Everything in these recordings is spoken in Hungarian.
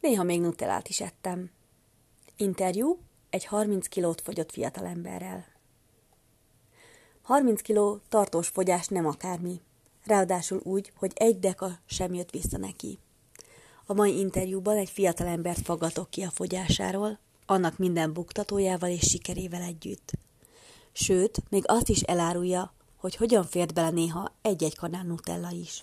Néha még nutellát is ettem. Interjú egy 30 kilót fogyott fiatalemberrel. 30 kiló tartós fogyás nem akármi, ráadásul úgy, hogy egy deka sem jött vissza neki. A mai interjúban egy fiatalembert faggatok ki a fogyásáról, annak minden buktatójával és sikerével együtt. Sőt, még azt is elárulja, hogy hogyan fért bele néha egy-egy kanál Nutella is.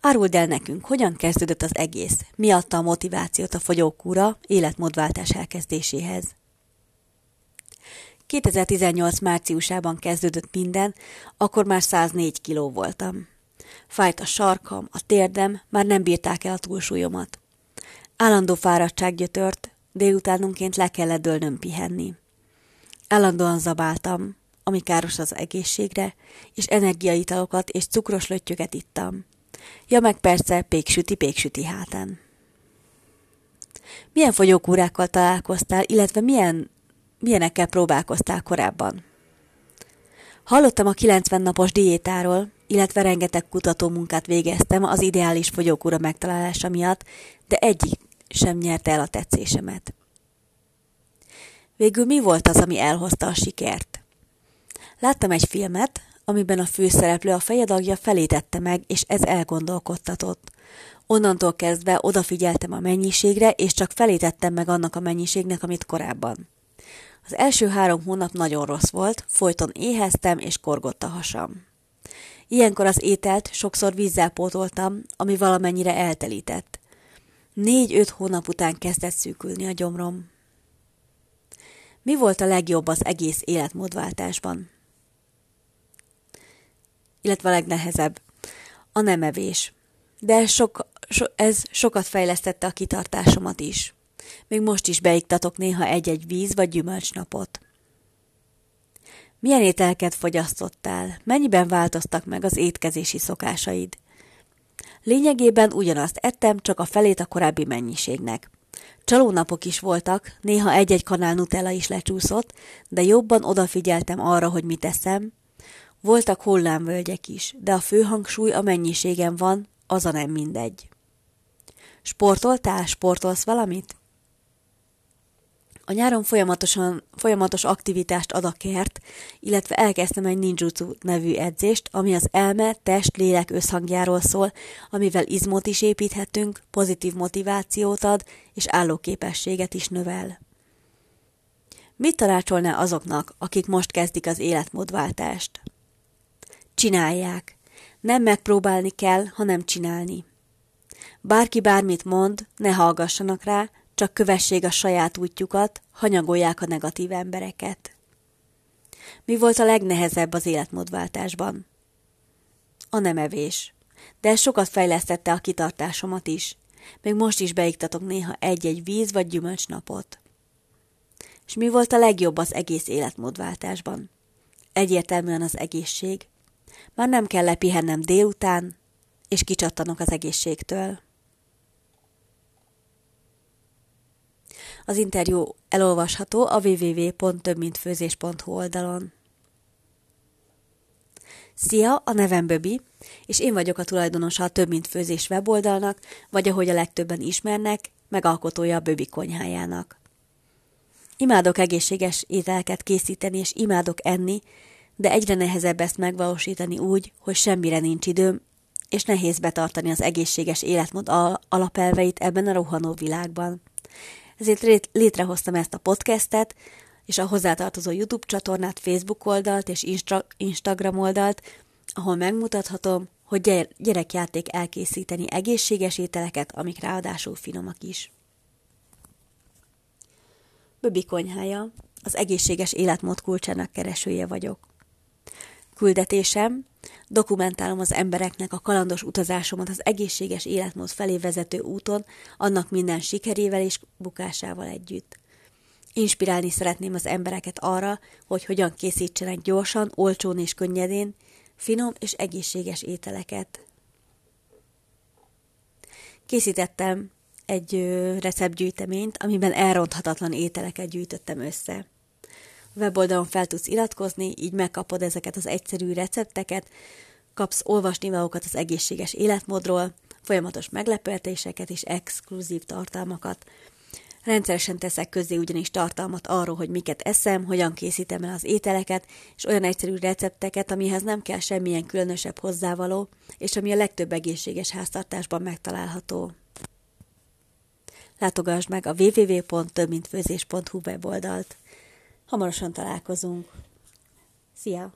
Áruld el nekünk, hogyan kezdődött az egész, mi adta a motivációt a fogyókúra életmódváltás elkezdéséhez. 2018 márciusában kezdődött minden, akkor már 104 kiló voltam. Fájt a sarkam, a térdem, már nem bírták el a túlsúlyomat. Állandó fáradtság gyötört, délutánonként le kellett dőlnöm pihenni. Állandóan zabáltam, ami káros az egészségre, és energiaitalokat és cukros löttyöket ittam. Ja meg persze péksüti péksüti hátán. Milyen fogyókúrákkal találkoztál, illetve milyen, milyenekkel próbálkoztál korábban? Hallottam a 90 napos diétáról, illetve rengeteg kutatómunkát végeztem az ideális fogyókúra megtalálása miatt, de egyik sem nyerte el a tetszésemet. Végül mi volt az, ami elhozta a sikert? Láttam egy filmet, amiben a főszereplő a fejedagja felé tette meg, és ez elgondolkodtatott. Onnantól kezdve odafigyeltem a mennyiségre, és csak felé tettem meg annak a mennyiségnek, amit korábban. Az első három hónap nagyon rossz volt, folyton éheztem, és korgott a hasam. Ilyenkor az ételt sokszor vízzel pótoltam, ami valamennyire eltelített. Négy-öt hónap után kezdett szűkülni a gyomrom. Mi volt a legjobb az egész életmódváltásban? Illetve a legnehezebb? A nemevés. De ez, sok, so, ez sokat fejlesztette a kitartásomat is. Még most is beiktatok néha egy-egy víz vagy gyümölcsnapot. Milyen ételket fogyasztottál? Mennyiben változtak meg az étkezési szokásaid? Lényegében ugyanazt ettem, csak a felét a korábbi mennyiségnek. Csalónapok is voltak, néha egy-egy kanál Nutella is lecsúszott, de jobban odafigyeltem arra, hogy mit eszem. Voltak hullámvölgyek is, de a fő hangsúly a mennyiségem van, az a nem mindegy. Sportoltál? Sportolsz valamit? A nyáron folyamatosan, folyamatos aktivitást ad a kert, illetve elkezdtem egy ninjutsu nevű edzést, ami az elme, test, lélek összhangjáról szól, amivel izmot is építhetünk, pozitív motivációt ad, és állóképességet is növel. Mit tanácsolná azoknak, akik most kezdik az életmódváltást? Csinálják. Nem megpróbálni kell, hanem csinálni. Bárki bármit mond, ne hallgassanak rá, csak kövessék a saját útjukat, hanyagolják a negatív embereket. Mi volt a legnehezebb az életmódváltásban? A nemevés. De ez sokat fejlesztette a kitartásomat is. Még most is beiktatok néha egy-egy víz vagy gyümölcsnapot. És mi volt a legjobb az egész életmódváltásban? Egyértelműen az egészség. Már nem kell lepihennem délután, és kicsattanok az egészségtől. Az interjú elolvasható a www.többmintfőzés.hu oldalon. Szia, a nevem Böbi, és én vagyok a tulajdonosa a Több Mint Főzés weboldalnak, vagy ahogy a legtöbben ismernek, megalkotója a Böbi konyhájának. Imádok egészséges ételeket készíteni, és imádok enni, de egyre nehezebb ezt megvalósítani úgy, hogy semmire nincs időm, és nehéz betartani az egészséges életmód alapelveit ebben a rohanó világban ezért létrehoztam ezt a podcastet, és a hozzátartozó YouTube csatornát, Facebook oldalt és Insta- Instagram oldalt, ahol megmutathatom, hogy gyerekjáték elkészíteni egészséges ételeket, amik ráadásul finomak is. Böbi konyhája, az egészséges életmód kulcsának keresője vagyok. Küldetésem, dokumentálom az embereknek a kalandos utazásomat az egészséges életmód felé vezető úton, annak minden sikerével és bukásával együtt. Inspirálni szeretném az embereket arra, hogy hogyan készítsenek gyorsan, olcsón és könnyedén, finom és egészséges ételeket. Készítettem egy receptgyűjteményt, amiben elronthatatlan ételeket gyűjtöttem össze weboldalon fel tudsz iratkozni, így megkapod ezeket az egyszerű recepteket, kapsz olvasnivalókat az egészséges életmódról, folyamatos meglepetéseket és exkluzív tartalmakat. Rendszeresen teszek közzé ugyanis tartalmat arról, hogy miket eszem, hogyan készítem el az ételeket, és olyan egyszerű recepteket, amihez nem kell semmilyen különösebb hozzávaló, és ami a legtöbb egészséges háztartásban megtalálható. Látogass meg a www.többmintfőzés.hu weboldalt. Hamarosan találkozunk. Szia!